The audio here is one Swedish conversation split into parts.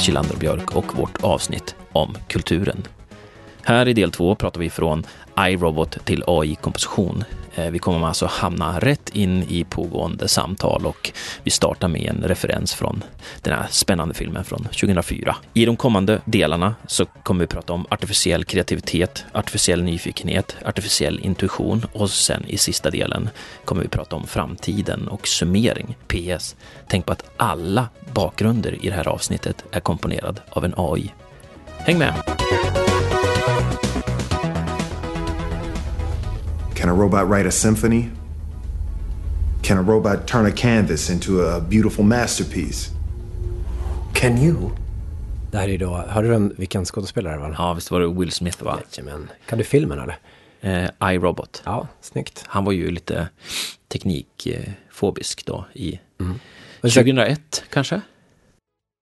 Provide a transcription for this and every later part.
Kilander Björk och vårt avsnitt om kulturen. Här i del två pratar vi från iRobot till AI-komposition. Eh, vi kommer alltså hamna rätt in i pågående samtal och vi startar med en referens från den här spännande filmen från 2004. I de kommande delarna så kommer vi prata om artificiell kreativitet, artificiell nyfikenhet, artificiell intuition och sen i sista delen kommer vi prata om framtiden och summering. PS. Tänk på att alla bakgrunder i det här avsnittet är komponerad av en AI. Häng med! Can a robot write a symphony? Can a robot turn a canvas into a beautiful masterpiece? Can you? Det här är då, hörde du vilken skådespelare det var? Ja, visst var det Will Smith va? Jajamän. Kan du filmen eller? Eh, iRobot. Ja, snyggt. Han var ju lite teknikfobisk då i mm. 2001 kanske?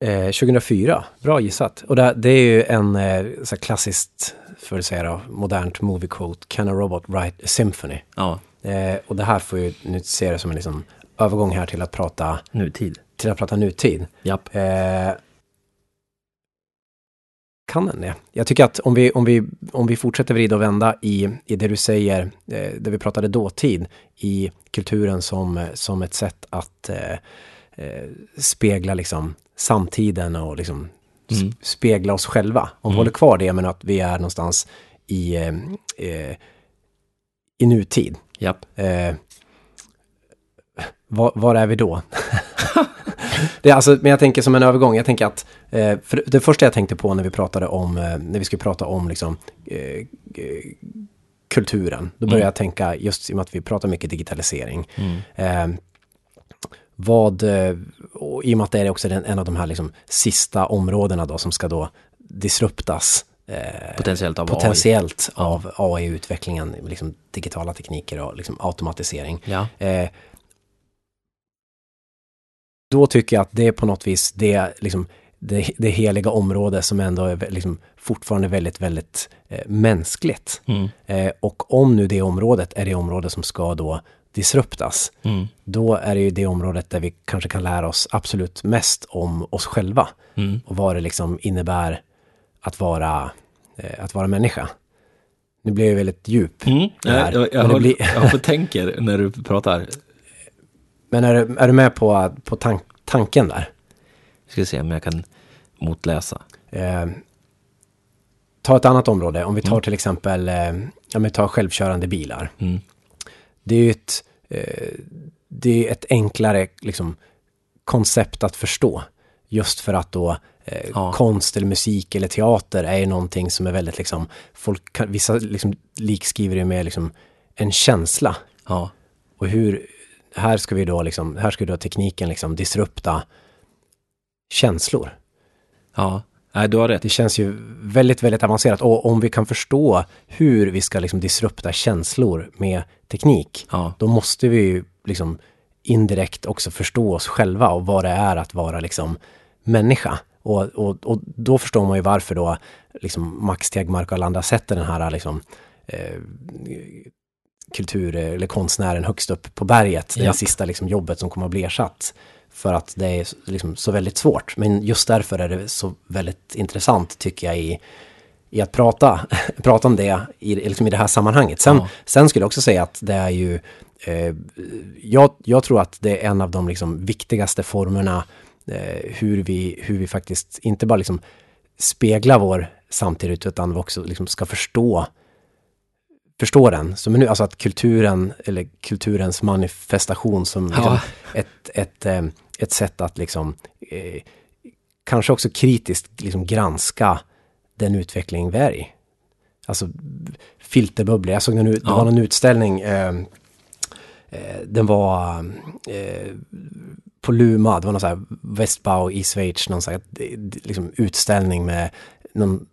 Eh, 2004, bra gissat. Och det, det är ju en eh, så klassiskt för att säga då, modernt movie quote, Can a robot write a symphony? Ja. Eh, och det här får ju nu se det som en liksom övergång här till att prata nutid. Till att prata nutid. Japp. Eh, kan den det? Jag tycker att om vi, om vi, om vi fortsätter vrida och vända i, i det du säger, eh, där vi pratade dåtid, i kulturen som, som ett sätt att eh, eh spegla liksom samtiden och liksom mm. spegla oss själva. Om vi mm. håller kvar det, men att vi är någonstans i, eh, eh i nutid. Japp. Eh, var, var, är vi då? det är alltså, men jag tänker som en övergång, jag tänker att eh, för det första jag tänkte på när vi pratade om, eh, när vi skulle prata om liksom kulturen, då började mm. jag tänka just i och med att vi pratar mycket digitalisering. Mm. Vad, eh, i och med att det är också en av de här liksom sista områdena då som ska då disruptas eh, potentiellt av potentiellt AI. av AI-utvecklingen, liksom digitala tekniker och liksom automatisering. Ja. Eh, då tycker jag att det är på något vis det, liksom, det, det heliga område som ändå är liksom fortfarande väldigt, väldigt eh, mänskligt. Mm. Eh, och om nu det området är det område som ska då disruptas, mm. då är det ju det området där vi kanske kan lära oss absolut mest om oss själva. Mm. Och vad det liksom innebär att vara, eh, att vara människa. Nu blir jag väldigt djup. Mm. Jag, jag, jag, håller, blir... jag tänker när du pratar. Men är, är du med på, på tank, tanken där? Jag ska se om jag kan motläsa. Eh, ta ett annat område. Om vi tar mm. till exempel eh, om vi tar självkörande bilar. Mm det är ju ett, det är ett enklare liksom, koncept att förstå. Just för att då eh, ja. konst eller musik eller teater är ju någonting som är väldigt liksom, folk kan, vissa liksom likskriver det med liksom en känsla. Ja. Och hur, här ska vi då liksom, här ska då tekniken liksom disrupta känslor. Ja. Nej, du har rätt. Det känns ju väldigt, väldigt avancerat. Och om vi kan förstå hur vi ska liksom disrupta känslor med teknik, ja. då måste vi ju liksom indirekt också förstå oss själva och vad det är att vara liksom människa. Och, och, och då förstår man ju varför då liksom Max Tegmark och alla andra sätter den här liksom eh, kultur eller konstnären högst upp på berget. Det sista liksom jobbet som kommer att bli ersatt. För att det är liksom så väldigt svårt. Men just därför är det så väldigt intressant tycker jag i, i att prata, prata om det i, liksom i det här sammanhanget. Sen, ja. sen skulle jag också säga att det är ju, eh, jag, jag tror att det är en av de liksom viktigaste formerna eh, hur, vi, hur vi faktiskt inte bara liksom speglar vår samtid utan vi också liksom ska förstå förstå den. Så men nu, alltså att kulturen, eller kulturens manifestation som liksom ja. ett, ett, eh, ett sätt att liksom eh, kanske också kritiskt liksom granska den utveckling vi är i. Alltså filterbubblor. Jag såg en, det var någon utställning, eh, eh, den var eh, på Luma, det var någon sån här Westbau i Schweiz, någon sån här, liksom utställning med någon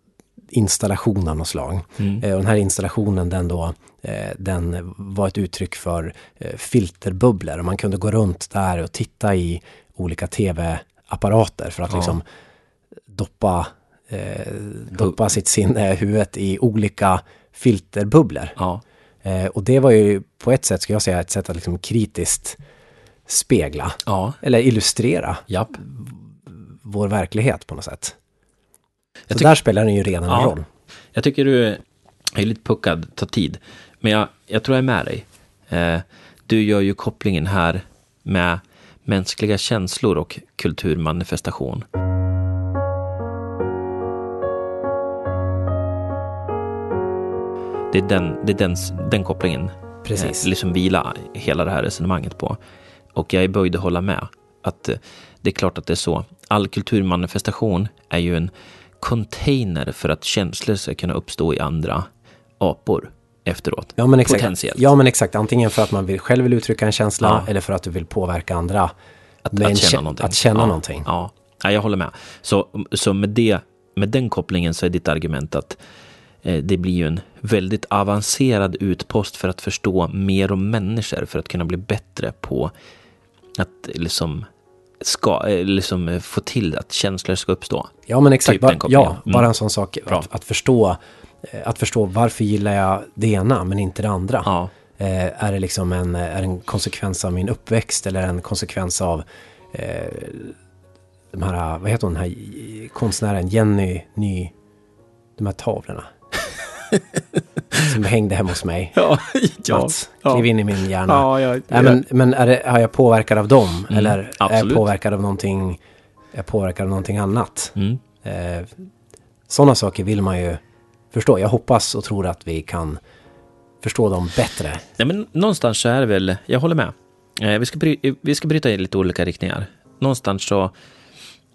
installation av något slag. Mm. Eh, och den här installationen den då, eh, den var ett uttryck för eh, filterbubblor och man kunde gå runt där och titta i olika tv-apparater för att ja. liksom doppa, eh, doppa sitt sinne, huvudet i olika filterbubblor. Ja. Eh, och det var ju på ett sätt, ska jag säga, ett sätt att liksom kritiskt spegla. Ja. Eller illustrera. Japp vår verklighet på något sätt. Så där spelar den ju redan en Ja. roll. Jag tycker du är lite puckad, tar tid. Men jag, jag tror jag är med dig. Eh, du gör ju kopplingen här med mänskliga känslor och kulturmanifestation. Det är den, det är den, den kopplingen Precis. eh, liksom vila hela det här resonemanget på. Och jag är böjd att hålla med. Att eh, det är klart att det är så. All kulturmanifestation är ju en container för att känslor ska kunna uppstå i andra apor efteråt. Ja men, exakt. Potentiellt. ja men exakt, antingen för att man vill, själv vill uttrycka en känsla Ja. eller för att du vill påverka andra. Att, att kä- känna någonting. Att känna ja, någonting. Ja. ja, jag håller med. Så, så med, det, med den kopplingen så är ditt argument att eh, det blir ju en väldigt avancerad utpost för att förstå mer om människor, för att kunna bli bättre på att liksom, ska, eh, liksom eh, få till att känslor ska uppstå. Ja men exakt, Typ bara, ja, Mm. bara en sån sak. Att, att, förstå, eh, att förstå varför gillar jag det ena men inte det andra. Ja, Eh, är det liksom en, är en konsekvens av min uppväxt eller en konsekvens av eh, de här, vad heter hon, den här konstnären Jenny Ny, de här tavlorna. som hängde hemma hos mig. ja, Mats, kliv in i min hjärna. Ja, jag, Nej, men men är, det, är jag påverkad av dem? Mm, eller är jag absolut. påverkad av någonting, är jag påverkad av någonting annat? Mm. Eh, Sådana saker vill man ju förstå. Jag hoppas och tror att vi kan förstå dem bättre. Nej, men någonstans så är det väl, jag håller med. Eh, vi, ska bry, vi ska bryta i lite olika riktningar. Någonstans så,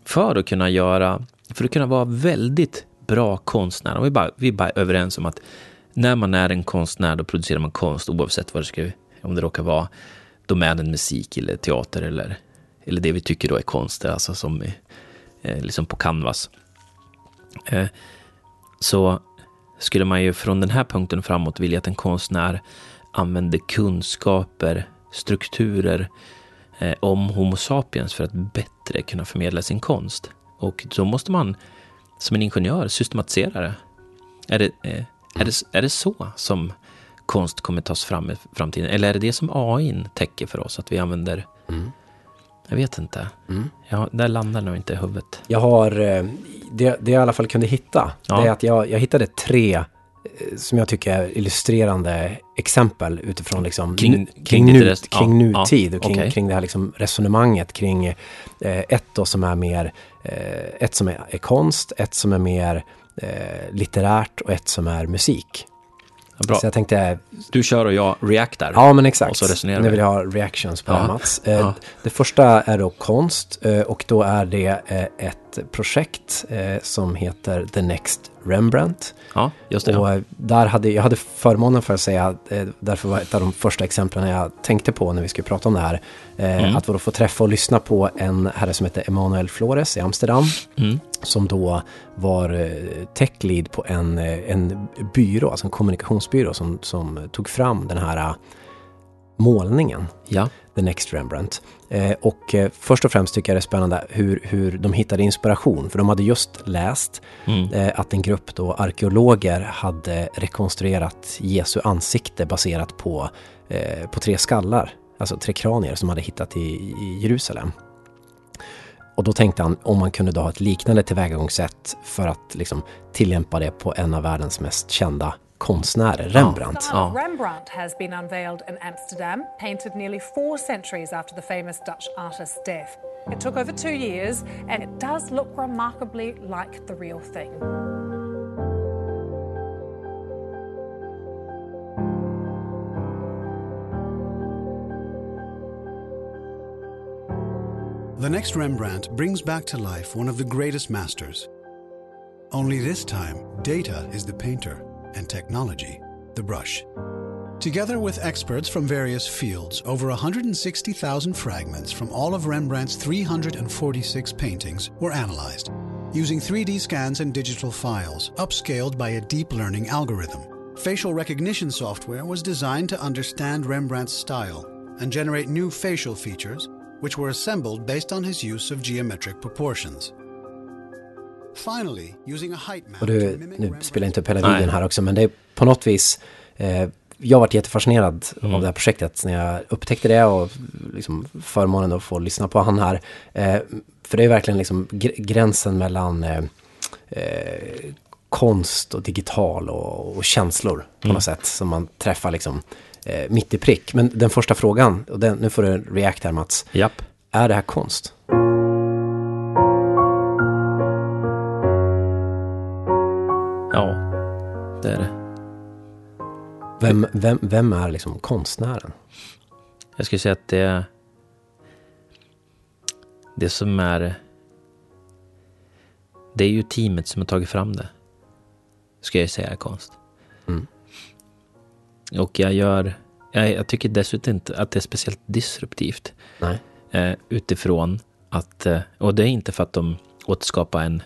för att kunna göra, för att kunna vara väldigt bra konstnär, och vi, bara, vi är bara överens om att när man är en konstnär, då producerar man konst oavsett vad det ska, om det råkar vara domänen musik eller teater eller, eller det vi tycker då är konst, alltså som eh, liksom på canvas. Eh, så skulle man ju från den här punkten framåt vilja att en konstnär använder kunskaper, strukturer eh, om Homo sapiens för att bättre kunna förmedla sin konst. Och då måste man som en ingenjör systematisera det. Är det, eh, är det, är det så som konst kommer tas fram i framtiden? Eller är det det som AI täcker för oss? Att vi använder... Jag vet inte. Ja, där landar nog inte i huvudet. Jag har, eh, det, det jag i alla fall kunde hitta, Ja. det är att jag, jag hittade tre eh, som jag tycker är illustrerande exempel utifrån liksom Kring- kring kring, nu, kring nutid ja, och kring, okej. kring det här liksom resonemanget kring eh, ett då som är mer, eh, ett som är, är konst, ett som är mer eh, litterärt och ett som är musik. Ja, bra. Så jag tänkte, Du kör och jag reactar. ja men exakt, Och så resonerar nu vi. vill jag ha reactions på Ja. Mats. Eh, Ja. Det första är då konst eh, och då är det eh, ett projekt eh, som heter The Next Rembrandt. Ja, just det. Och eh, där hade, jag hade förmånen för att säga, eh, därför var ett av de första exemplen jag tänkte på när vi skulle prata om det här, Mm. att då få träffa och lyssna på en herre som heter Emanuel Flores i Amsterdam, Mm. som då var tech lead på en, en byrå, alltså en kommunikationsbyrå som, som tog fram den här målningen. ja. The Next Rembrandt. Eh, och eh, först och främst tycker jag det är spännande hur, hur de hittade inspiration. För de hade just läst Mm. eh, att en grupp då arkeologer hade rekonstruerat Jesu ansikte baserat på, eh, på tre skallar. Alltså tre kranier som hade hittat i, i Jerusalem. Och då tänkte han om man kunde då ha ett liknande tillvägagångssätt för att liksom tillämpa det på en av världens mest kända konstnärer, Rembrandt. Ja. Rembrandt has been unveiled in Amsterdam, painted nearly four centuries after the famous Dutch artist's death. It took over two years, and it does look remarkably like the real thing. The next Rembrandt brings back to life one of the greatest masters. Only this time, data is the painter and technology the brush. Together with experts from various fields, over 160,000 fragments from all of Rembrandt's 346 paintings were analyzed using 3D scans and digital files, upscaled by a deep learning algorithm. Facial recognition software was designed to understand Rembrandt's style and generate new facial features, which were assembled based on his use of geometric proportions. Och du, nu spelar jag inte upp hela Nej. videon här också, men det är på något vis eh, jag varit jättefascinerad Mm. av det här projektet när jag upptäckte det och liksom förmånen att få lyssna på han här. Eh, för det är verkligen liksom gr- gränsen mellan eh, eh, konst och digital och, och känslor på Mm. något sätt som man träffar liksom eh, mitt i prick. Men den första frågan, och den, nu får du react här Mats. Japp. Är det här konst? Det. Vem, vem, vem är liksom konstnären? Jag skulle säga att det... Det som är... Det är ju teamet som har tagit fram det. Ska jag säga är konst. Mm. Och jag gör... Jag, jag tycker dessutom inte att det är speciellt disruptivt. Eh, utifrån att... Eh, och det är inte för att de återskapar en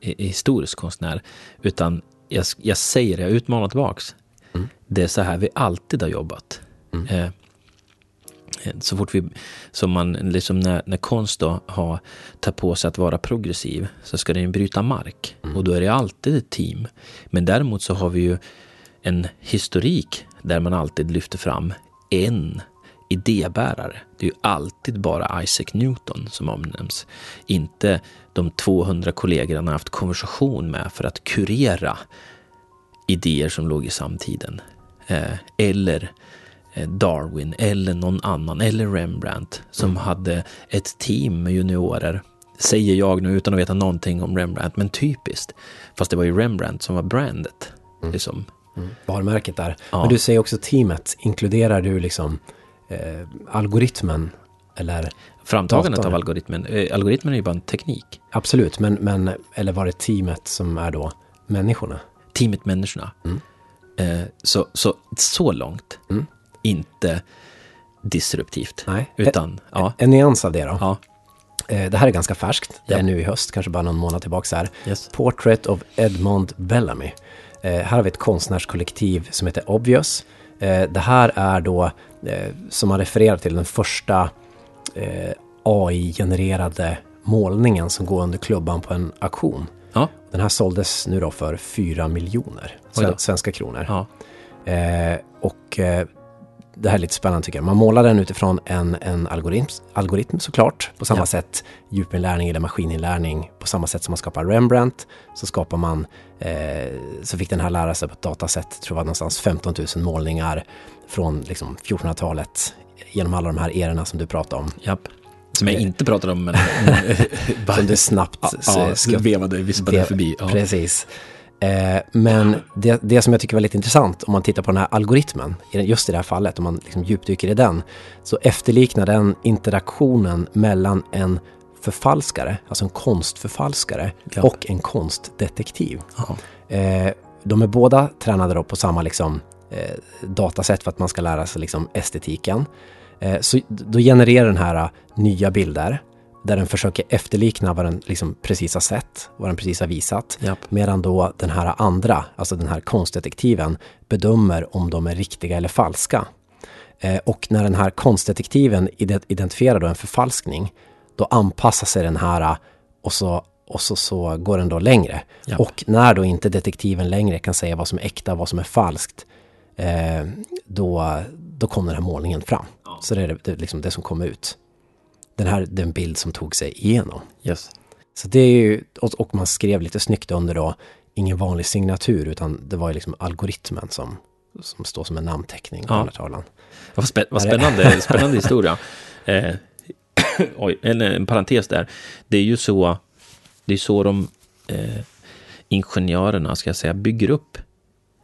i- historisk konstnär. Utan jag, jag säger det, jag utmanar tillbaks. Mm. Det är så här vi alltid har jobbat. Mm. Eh, så fort vi, som man, liksom när, när konst då har, tar på sig att vara progressiv så ska den bryta mark. Och då är det alltid ett team. Men däremot så har vi ju en historik där man alltid lyfter fram en idébärare. Det är ju alltid bara Isaac Newton som omnämns. Inte de 200 kollegor han har haft konversation med för att kurera idéer som låg i samtiden. Eh, eller eh, Darwin eller någon annan, eller Rembrandt som hade ett team med juniorer. Säger jag nu utan att veta någonting om Rembrandt, men typiskt. Fast det var ju Rembrandt som var brandet. Liksom. Varumärket där. Ja. Men du säger också teamet. Inkluderar du liksom eh, algoritmen? Eller Framtagandet Datorn. av algoritmen. Eh, algoritmen är ju bara en teknik. absolut, men, men eller var det teamet som är då människorna? Teamet människorna. Eh, så, så, så långt. Mm. Inte disruptivt. Nej. Utan, ja. En nyans av det då. ja. Eh, det här är ganska färskt. Det är nu i höst, kanske bara någon månad tillbaka här. Yes. Portrait of Edmond Bellamy. Eh, här har vi ett konstnärskollektiv som heter Obvious. Eh, det här är då, eh, som man refererar till, den första eh, AI-genererade målningen som går under klubban på en auktion. Ja. Den här såldes nu då för 4 miljoner svenska kronor. ja. Och det här är lite spännande tycker jag. Man målar den utifrån en, en algoritm, algoritm såklart. På samma Ja. sätt djupinlärning eller maskininlärning. På samma sätt som man skapar Rembrandt så skapar man, eh, så fick den här lära sig på ett datasätt, tror jag var någonstans 15 000 målningar från liksom 1400-talet genom alla de här erorna som du pratade om. Japp. Som jag inte pratade om, men... Som du snabbt ja, ja, vevade, vispade förbi. Ja. Precis. Eh, men det, det som jag tycker var lite intressant om man tittar på den här algoritmen, just i det här fallet, om man liksom djupdyker i den, så efterliknar den interaktionen mellan en förfalskare, alltså en konstförfalskare, Ja. och en konstdetektiv. Eh, de är båda tränade på samma liksom, eh, datasätt för att man ska lära sig liksom, estetiken. Eh, så då genererar den här eh, nya bilder där den försöker efterlikna vad den liksom precis har sett, vad den precis har visat. Japp. Medan då den här andra, alltså den här konstdetektiven, bedömer om de är riktiga eller falska. Eh, och när den här konstdetektiven ide- identifierar då en förfalskning, då anpassar sig den här och så, och så, så går den då längre. Japp. Och när då inte detektiven längre kan säga vad som är äkta och vad som är falskt, eh, då, då kommer den här målningen fram. Så det är det, det, liksom det som kom ut. Den här den bild som tog sig igenom. Yes. Så det är ju, och, man skrev lite snyggt under då, ingen vanlig signatur, utan det var ju liksom algoritmen som, som står som en namnteckning på Ja. den här tavlan. Vad, spä, vad spännande, spännande historia. Eh, oj, en, en parentes där. Det är ju så, det är så de eh, ingenjörerna, ska jag säga, bygger upp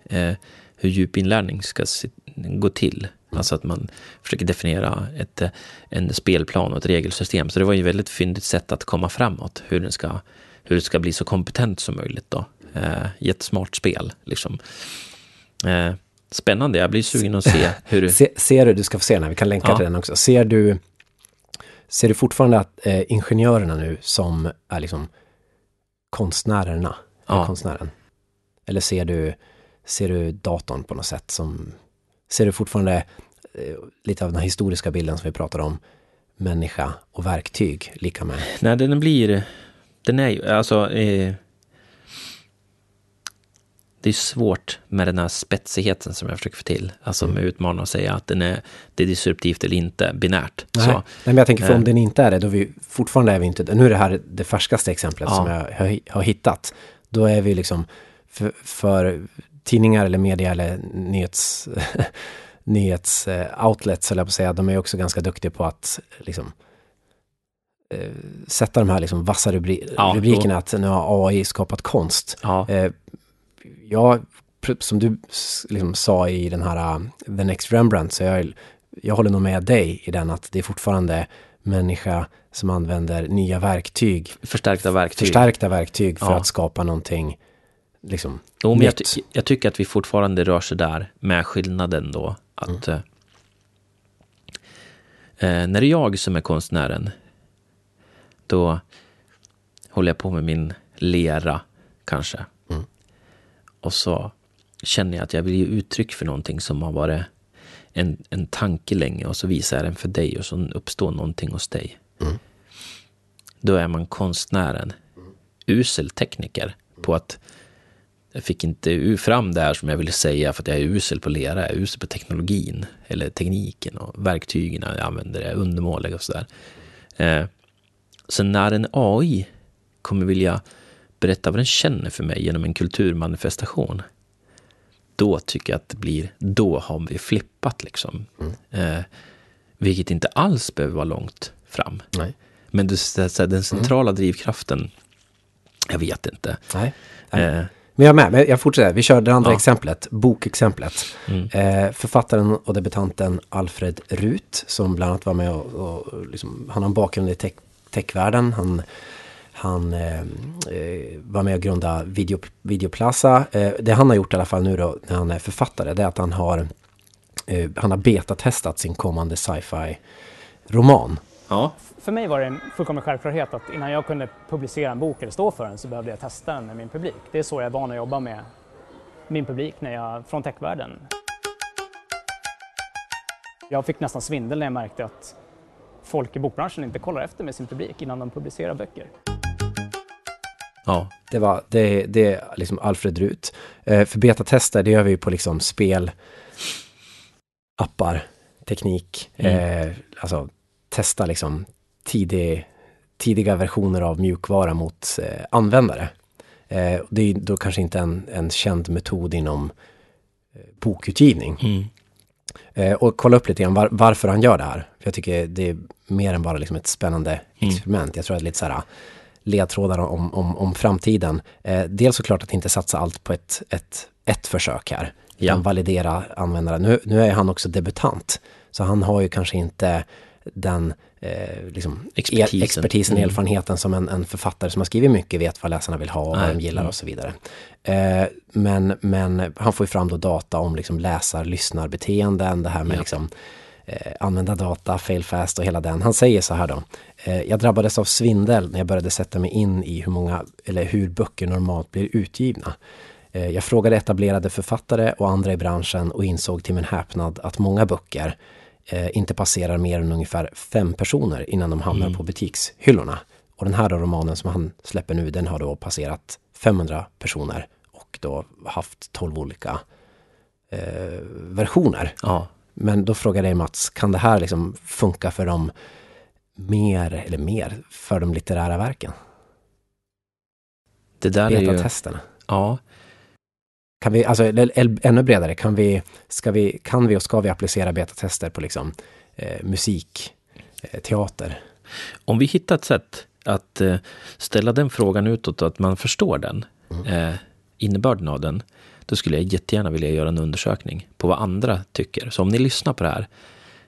eh, hur djupinlärning ska se, gå till. Alltså att man försöker definiera ett, en spelplan och ett regelsystem. Så det var ju ett väldigt fyndigt sätt att komma framåt, hur, den ska, hur det ska bli så kompetent som möjligt. Då. Eh, jättesmart spel, liksom. Eh, spännande, jag blir sugen att se hur... Se, ser du, du ska få se den här, vi kan länka Ja. till den också. Ser du, ser du fortfarande att eh, ingenjörerna nu som är liksom konstnärerna, Ja. konstnären? Eller ser du, ser du datorn på något sätt som, ser du fortfarande eh, lite av den historiska bilden som vi pratade om, människa och verktyg lika med? Nej, den blir... Den är ju... Alltså... Eh, det är svårt med den här spetsigheten som jag försöker få till. Alltså med utmanarna att säga att den är, det är disruptivt eller inte, binärt. Nej, Nej men jag tänker för om Eh. den inte är det, då är vi fortfarande är vi inte Nu är det här det färskaste exemplet Ja. som jag har, har hittat. Då är vi liksom för, för tidningar eller media eller nyhets, nyhets eh, eller jag på att säga, de är också ganska duktiga på att liksom eh, sätta de här liksom vassa rubri Ja, rubrikerna att nu har AI skapat konst. ja, Eh, jag, som du liksom sa i den här The Next Rembrandt, så jag, jag håller nog med dig i den att det är fortfarande människa som använder nya verktyg, förstärkta verktyg. förstärkta verktyg för Ja. att skapa någonting liksom Jo, men jag, ty- jag tycker att vi fortfarande rör sig där med skillnaden då. Att Mm. eh, eh, när det är jag som är konstnären, då håller jag på med min lera kanske. Mm. Och så känner jag att jag vill ge uttryck för någonting som har varit en, en tanke länge och så visar jag den för dig och så uppstår någonting hos dig. Mm. Då är man konstnären, usel tekniker på att jag fick inte fram det här som jag ville säga för att jag är usel på lera, jag är usel på teknologin eller tekniken och verktygen jag använder är undermåliga och sådär. Eh, så när en AI kommer vilja berätta vad den känner för mig genom en kulturmanifestation, då tycker jag att det blir, då har vi flippat liksom. Eh, vilket inte alls behöver vara långt fram. Nej. Men här, den centrala drivkraften, jag vet inte. Nej. Nej. Eh, Men jag är med, men jag fortsätter. Vi kör det andra Ja. exemplet, bokexemplet. Mm. Eh, författaren och debutanten Alfred Rut, som bland annat var med och, och liksom, han har en bakgrund i tech, techvärlden. Han, han eh, eh, var med och grundade Video, Videoplaza. Eh, det han har gjort i alla fall nu då, när han är författare, det är att han har, eh, han har betatestat sin kommande sci-fi roman. Ja, För mig var det en fullkomlig självklarhet att innan jag kunde publicera en bok eller stå för den så behövde jag testa den med min publik. Det är så jag är van att jobba med min publik när jag, från techvärlden. Jag fick nästan svindel när jag märkte att folk i bokbranschen inte kollar efter med sin publik innan de publicerar böcker. ja, Det, var, det, det är liksom Alfred Rut. Eh, för betatester, det gör vi ju på liksom spel, appar, teknik. Mm. Eh, alltså testa liksom tidig, tidiga versioner av mjukvara mot eh, användare. Eh, det är då kanske inte en, en känd metod inom eh, bokutgivning. mm. Eh, och kolla upp lite grann var, varför han gör det här. För jag tycker det är mer än bara liksom ett spännande Mm. experiment. Jag tror att det är lite så här ledtrådar om, om, om framtiden. Eh, dels såklart att inte satsa allt på ett, ett, ett försök här. Ja. Validera användare. Nu, nu är han också debutant. Så han har ju kanske inte den eh, liksom, Expertisen. Er, expertisen Mm. erfarenheten som en, en författare som har skrivit mycket vet vad läsarna vill ha och vad de gillar Mm. och så vidare. Eh, men, men han får ju fram då data om liksom läsar, lyssnarbeteenden, det här med Ja. liksom eh, använda data, fail fast och hela den. Han säger så här då. Eh, jag drabbades av svindel när jag började sätta mig in i hur många, eller hur böcker normalt blir utgivna. Eh, jag frågade etablerade författare och andra i branschen och insåg till min häpnad att många böcker inte passerar mer än ungefär fem personer innan de hamnar på butikshyllorna. Och den här romanen som han släpper nu, den har då passerat 500 personer och då haft 12 olika eh, versioner. ja. Men då frågar jag Mats, kan det här liksom funka för de mer, eller mer, för de litterära verken? Det där är ju... Betatesterna. Ja, Kan vi, alltså ännu bredare, kan vi, ska vi, kan vi och ska vi applicera betatester på liksom eh, musik, eh, teater? om vi hittar ett sätt att eh, ställa den frågan utåt, att man förstår den, eh, innebörden av den, då skulle jag jättegärna vilja göra en undersökning på vad andra tycker. Så om ni lyssnar på det här,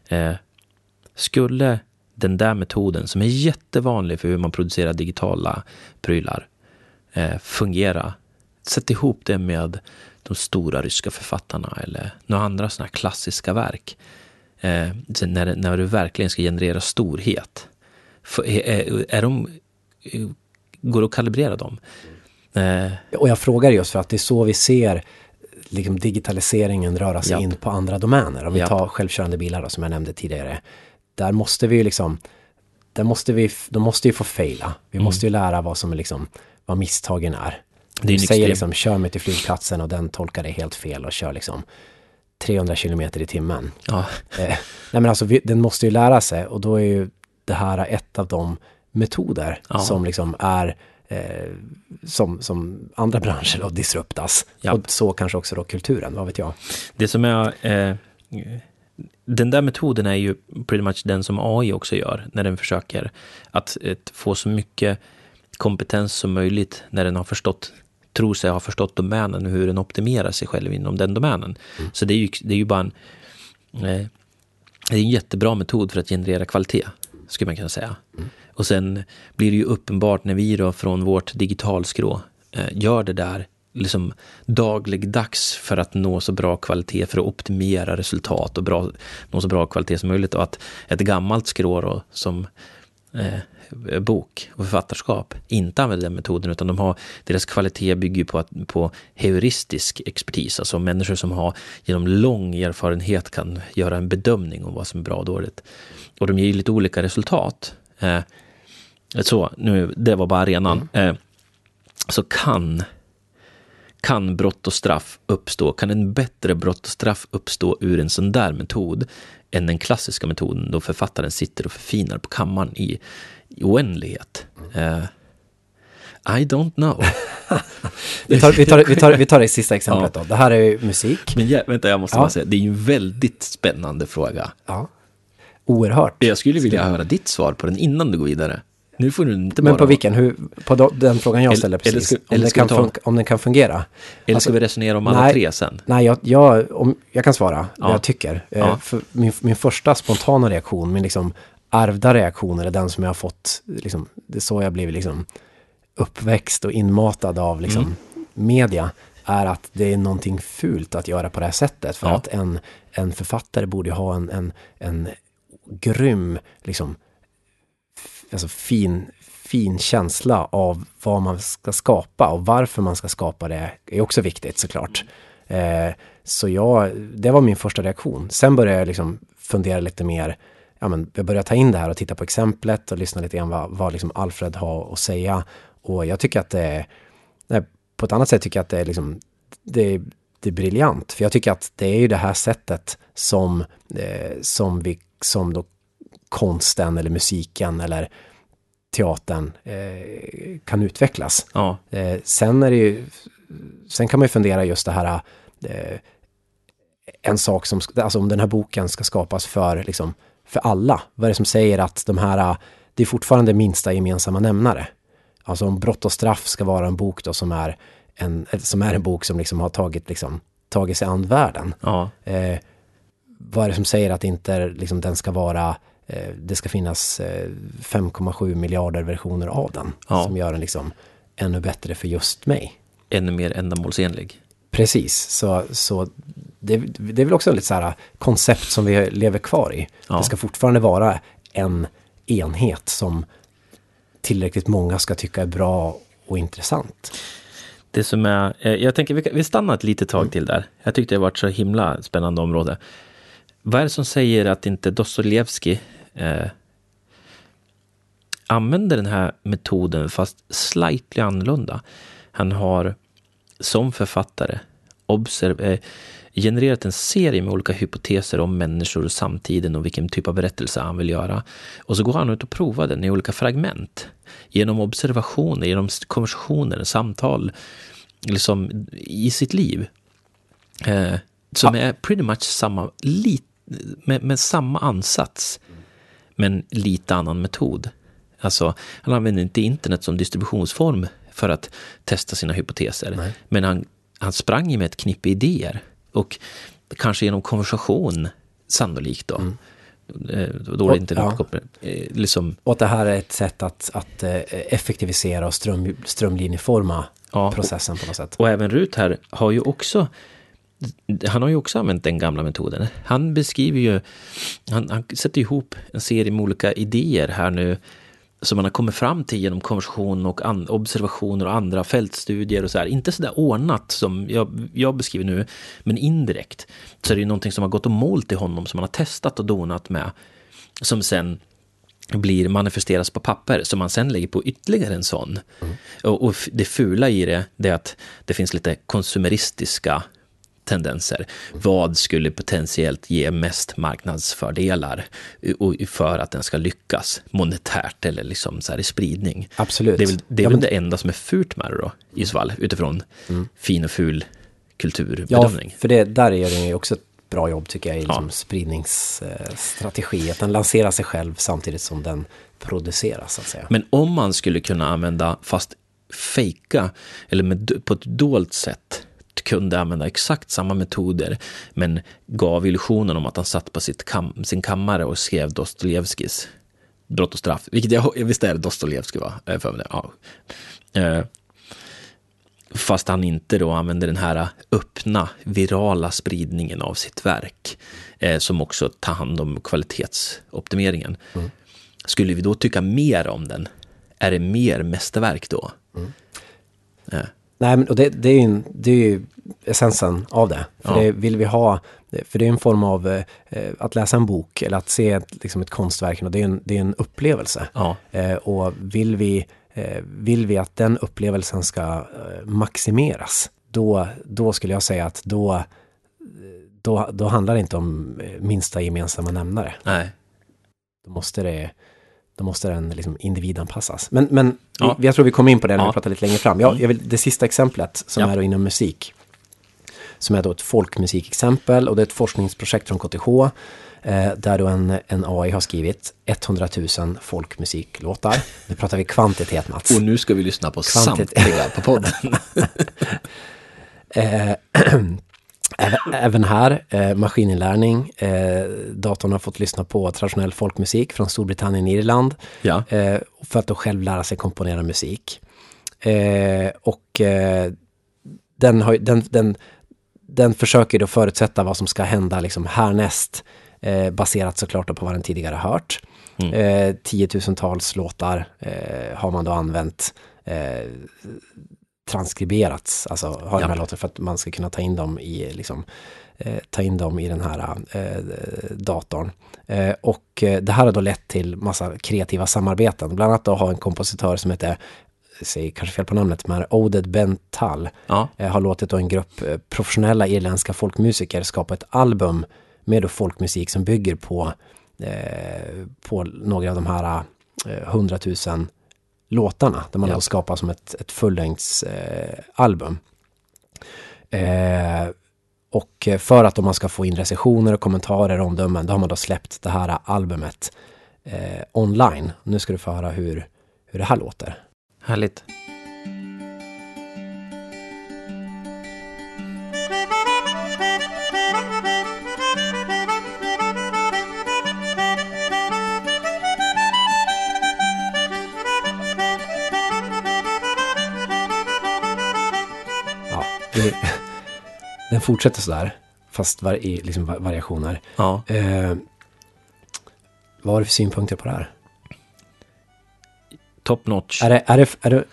eh, skulle den där metoden, som är jättevanlig för hur man producerar digitala prylar, eh, fungera? Sätt ihop det med de stora ryska författarna eller några andra sådana här klassiska verk. Eh, när, när du verkligen ska generera storhet. För, är, är, är de, går det att kalibrera dem? Eh, Och jag frågar just för att det är så vi ser liksom digitaliseringen röra sig Japp. in på andra domäner. Om vi Japp. tar självkörande bilar då, som jag nämnde tidigare. Där måste vi ju liksom, där måste vi, de måste ju få faila. Vi Mm. måste ju lära vad som är liksom, vad misstagen är. Det Du säger extrem- liksom kör mig till flygplatsen och den tolkar det helt fel och kör liksom 300 kilometer i timmen. Ja, Eh, nej men alltså vi, den måste ju lära sig och då är ju det här ett av de metoder Ja. som liksom är eh, som, som andra branscher då disruptas. Japp. Och så kanske också då kulturen, vad vet jag. Det som är... Eh, den där metoden är ju pretty much den som AI också gör, när den försöker att eh, få så mycket kompetens som möjligt när den har förstått, tror sig ha förstått domänen och hur den optimerar sig själv inom den domänen. Så det är ju, det är ju bara en... Eh, det är en jättebra metod för att generera kvalitet, skulle man kunna säga. Och sen blir det ju uppenbart när vi då från vårt digitalskrå eh, gör det där liksom dagligdags för att nå så bra kvalitet, för att optimera resultat och bra, nå så bra kvalitet som möjligt. Och att ett gammalt skrå då, som eh, bok och författarskap inte använder den metoden, utan de har, deras kvalitet bygger på, att, på heuristisk expertis, alltså människor som har genom lång erfarenhet kan göra en bedömning om vad som är bra och dåligt. Och de ger lite olika resultat. Eh, så, nu, det var bara arenan. Eh, så kan, kan brott och straff uppstå, kan en bättre brott och straff uppstå ur en sån där metod än den klassiska metoden då författaren sitter och förfinar på kammaren i, i oändlighet? Eh, I don't know. Vi tar, vi tar, vi tar, vi tar det sista exemplet då. Det här är ju musik. Men ja, vänta, jag måste Ja. bara säga, det är ju en väldigt spännande fråga. Ja. Oerhört. Jag skulle vilja höra ditt svar på den innan du går vidare. Nu får du inte Men bara... på vilken? Hur, på den frågan jag Eller- ställde eller precis. ska- om, eller den kan ta- fun- om den kan fungera. Eller Alltså, ska vi resonera om alla nej. tre sen? Nej, jag, jag, om, jag kan svara Ja. vad jag tycker. Eh, Ja. För min, min första spontana reaktion, min liksom ärvda reaktion, eller den som jag har fått, liksom, det är så jag blivit liksom uppväxt och inmatad av liksom Mm. media, är att det är någonting fult att göra på det här sättet. För Ja. att en, en författare borde ha en, en, en grym, liksom, alltså fin, fin känsla av vad man ska skapa och varför man ska skapa det är också viktigt såklart. Eh, så jag, det var min första reaktion. Sen började jag liksom fundera lite mer, ja men jag började ta in det här och titta på exemplet och lyssna lite grann vad, vad liksom Alfred har att säga. Och jag tycker att det är, nej, på ett annat sätt tycker jag att det är liksom, det det är briljant. För jag tycker att det är ju det här sättet som, eh, som vi, som då konsten eller musiken eller teatern eh, kan utvecklas. Ja, Eh, sen är det ju, sen kan man ju fundera just det här, eh, en sak som, alltså om den här boken ska skapas för, liksom, för alla. Vad är det som säger att de här, det är fortfarande minsta gemensamma nämnare. Alltså om brott och straff ska vara en bok då som är en, som är en bok som liksom har tagit, liksom, tagit sig an världen. ja, Eh, vad är det som säger att inte liksom, den ska vara, eh, det ska finnas eh, 5,7 miljarder versioner av den. Ja. Som gör den liksom ännu bättre för just mig. ännu mer ändamålsenlig. Precis, så, så det, det är väl också lite så här koncept som vi lever kvar i. Ja. Det ska fortfarande vara en enhet som tillräckligt många ska tycka är bra och intressant. Det som är, eh, jag tänker vi, stannar ett litet tag till där. Jag tyckte det var ett så himla spännande område. Vad är det som säger att inte Dostojevskij eh, använder den här metoden fast slightly annorlunda? Han har som författare observ- eh, genererat en serie med olika hypoteser om människor och samtiden och vilken typ av berättelse han vill göra. Och så går han ut och provar den i olika fragment. Genom observationer, genom konversationer, samtal, liksom i sitt liv. Eh, som är pretty much samma, lit, med, med samma ansats, men lite annan metod. Alltså, han använder inte internet som distributionsform för att testa sina hypoteser. Men han, han sprang med ett knippe idéer. Och kanske genom konversation, sannolikt då. Eh, Då är det inte Ja. ja. eh, liksom, Och det här är ett sätt att, att eh, effektivisera och ström, strömlinjeforma Ja. processen på något sätt. Och även Rut här har ju också han har ju också använt den gamla metoden. Han beskriver ju, han, han sätter ihop en serie med olika idéer här nu som man har kommit fram till genom konversation och observationer och andra fältstudier och så här. Inte så där ordnat som jag, jag beskriver nu, men indirekt. Så är det ju någonting som har gått och målt i honom som han har testat och donat med. Som sen blir manifesteras på papper som man sen lägger på ytterligare en sån. Mm. Och, och, det fula i det, det är att det finns lite konsumeristiska tendenser. Vad skulle potentiellt ge mest marknadsfördelar för att den ska lyckas monetärt eller liksom så här i spridning? Absolut. Det är väl, det, är ja, väl det enda som är fult med det då, i så fall, utifrån mm. fin och ful kulturbedömning. Ja, för det, där är den ju också ett bra jobb tycker jag i liksom ja. spridningsstrategi. Att den lanserar sig själv samtidigt som den produceras. Så att säga. Men om man skulle kunna använda, fast fejka, eller med, på ett dolt sätt, kunde använda exakt samma metoder men gav illusionen om att han satt på sitt kam sin kammare och skrev Dostojevskijs Brott och straff, vilket jag, visst är Dostojevskij va? För mig, ja. Eh, fast han inte då använder den här öppna, virala spridningen av sitt verk, eh, som också tar hand om kvalitetsoptimeringen. Mm. Skulle vi då tycka mer om den? Är det mer mästerverk då? Mm. Eh. Nej, men och det, det, är ju, det är ju essensen av det. För ja. det vill vi ha, för det är en form av eh, att läsa en bok eller att se ett, liksom ett konstverk, det, är en, det är en upplevelse. Ja. Eh, och vill vi, eh, vill vi att den upplevelsen ska eh, maximeras, då, då skulle jag säga att då, då, då handlar det inte om eh, minsta gemensamma nämnare. Nej. Då måste det då måste den liksom individanpassas. Men, men ja. vi, jag tror vi kommer in på det när ja. vi pratar lite längre fram. Jag, mm. jag vill, det sista exemplet som ja. är inom musik, som är då ett folkmusikexempel och det är ett forskningsprojekt från KTH eh, där då en, en AI har skrivit 100 000 folkmusiklåtar. Nu pratar vi kvantitet Mats. Och nu ska vi lyssna på kvantitet. samtliga på podden. eh, Även här, eh, maskininlärning. Eh, datorn har fått lyssna på traditionell folkmusik från Storbritannien och Irland. Ja. Eh, för att då själv lära sig komponera musik. Eh, och eh, den, har, den, den, den försöker då förutsätta vad som ska hända liksom härnäst. Eh, baserat såklart på vad den tidigare hört. Mm. tiotusentals låtar har man då använt transkriberats, alltså har ja. de här låtarna för att man ska kunna ta in dem i, liksom, eh, ta in dem i den här eh, datorn. Eh, och eh, det här har då lett till massa kreativa samarbeten. Bland annat då har en kompositör som heter säger kanske fel på namnet, men Oded Bental ja. eh, har låtit en grupp eh, professionella irländska folkmusiker skapa ett album med folkmusik som bygger på, eh, på några av de här hundratusen eh, låtarna. Där man ja. har skapat som ett, ett fullängdsalbum. Eh, och för att man ska få in recensioner och kommentarer och omdömen, då har man då släppt det här albumet eh, online. Nu ska du få höra hur, hur det här låter. Härligt. den fortsätter sådär, fast var, i liksom variationer. Ja. Eh, vad har du för synpunkter på det här? Top notch. Är det, är det, är det,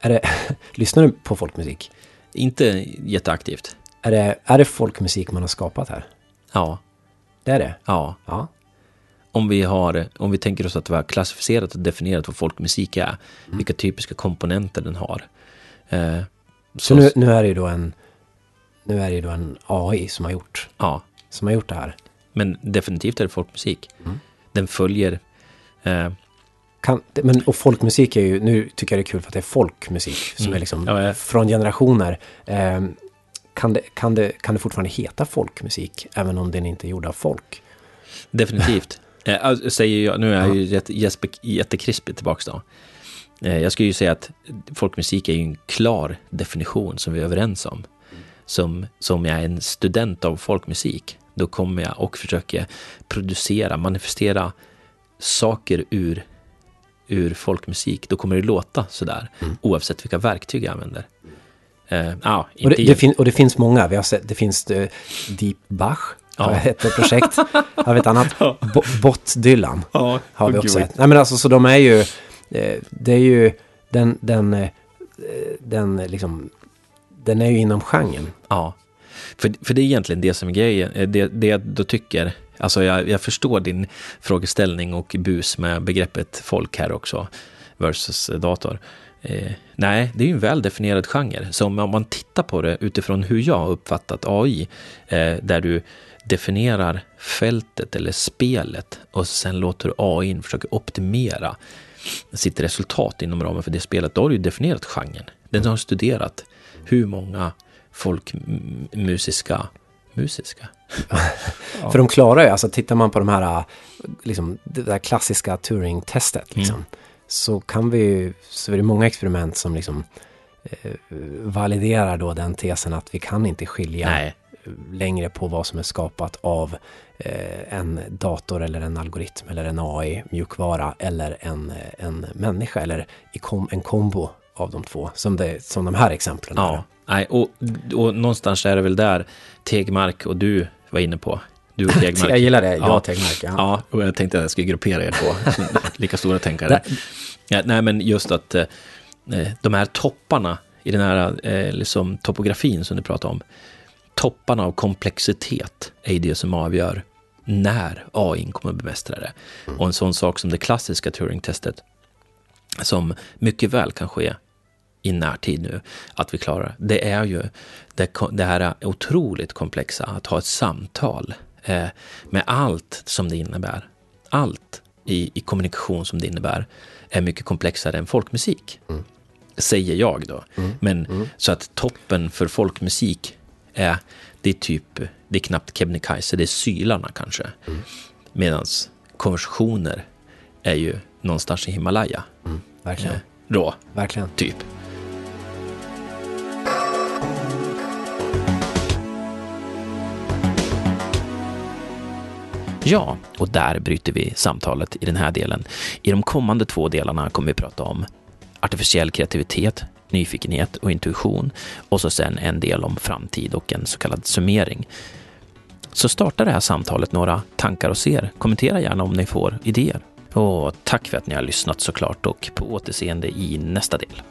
är det, lyssnar du på folkmusik? Inte jätteaktivt. Är det, är det folkmusik man har skapat här? Ja. Det är det? Ja. ja. Om vi, har, om vi tänker oss att vi har klassificerat och definierat vad folkmusik är, mm. vilka typiska komponenter den har. Eh, så, så nu, nu är det ju då en nu är det då en AI som har gjort, ja. som har gjort det här. Men definitivt är det folkmusik. Mm. Den följer... Eh, kan, men, och folkmusik är ju, nu tycker jag det är kul för att det är folkmusik som mm. är liksom ja, ja. från generationer. Eh, kan, det, kan, det, kan det fortfarande heta folkmusik även om den inte är gjord av folk? Definitivt. eh, säger jag, nu är jag ju jätte, jättekrispig tillbaka då. Eh, jag skulle ju säga att folkmusik är ju en klar definition som vi är överens om som, som jag är en student av folkmusik, då kommer jag och försöker producera, manifestera saker ur, ur folkmusik. Då kommer det låta sådär, mm. oavsett vilka verktyg jag använder. Uh, ah, och, det, det fin- och det finns många, vi har sett, det finns uh, Deep Bach, ja. ett projekt. har vi ett annat? Ja. Bot Dylan ja, har vi också. Nej men alltså så de är ju, eh, det är ju den, den, den liksom den är ju inom genren. Ja. För, för det är egentligen det som är grejen. Det, det jag då tycker Alltså jag, jag förstår din frågeställning och bus med begreppet folk här också versus dator. Eh, nej, det är ju en väldefinierad genre. Så om man tittar på det utifrån hur jag har uppfattat AI, eh, där du definierar fältet eller spelet och sen låter AI försöka optimera sitt resultat inom ramen för det spelet, då har du definierat genren. Den har studerat hur många folkmusiska musiska. ja. För de klarar ju, alltså tittar man på de här, liksom, det där klassiska Turing-testet, liksom, mm. så kan vi så är det många experiment som liksom eh, validerar då den tesen att vi kan inte skilja Nej. längre på vad som är skapat av eh, en dator eller en algoritm eller en AI, mjukvara eller en, en människa eller en kombo av de två, som, det, som de här exemplen. Ja, nej, och, och någonstans är det väl där Tegmark och du var inne på. Du och Tegmark. jag gillar det, jag och Tegmark. Ja. ja, och jag tänkte att jag skulle gruppera er två, lika stora tänkare. Ja, nej, men just att eh, de här topparna i den här eh, liksom, topografin som du pratar om, topparna av komplexitet är det som avgör när AI kommer att bemästra det. Mm. Och en sån sak som det klassiska Turing-testet, som mycket väl kan ske i närtid nu, att vi klarar det, är ju det, det här otroligt komplexa, att ha ett samtal eh, med allt som det innebär. Allt i, i kommunikation som det innebär är mycket komplexare än folkmusik. Mm. Säger jag då. Mm. Men mm. så att toppen för folkmusik är, det är typ, det är knappt Kebnekaise, det är Sylarna kanske. Mm. Medan konversationer är ju någonstans i Himalaya. Mm. Verkligen. Eh, då, Verkligen. typ. Ja, och där bryter vi samtalet i den här delen. I de kommande två delarna kommer vi prata om artificiell kreativitet, nyfikenhet och intuition och så sen en del om framtid och en så kallad summering. Så starta det här samtalet några tankar och ser. Kommentera gärna om ni får idéer. Och tack för att ni har lyssnat såklart och på återseende i nästa del.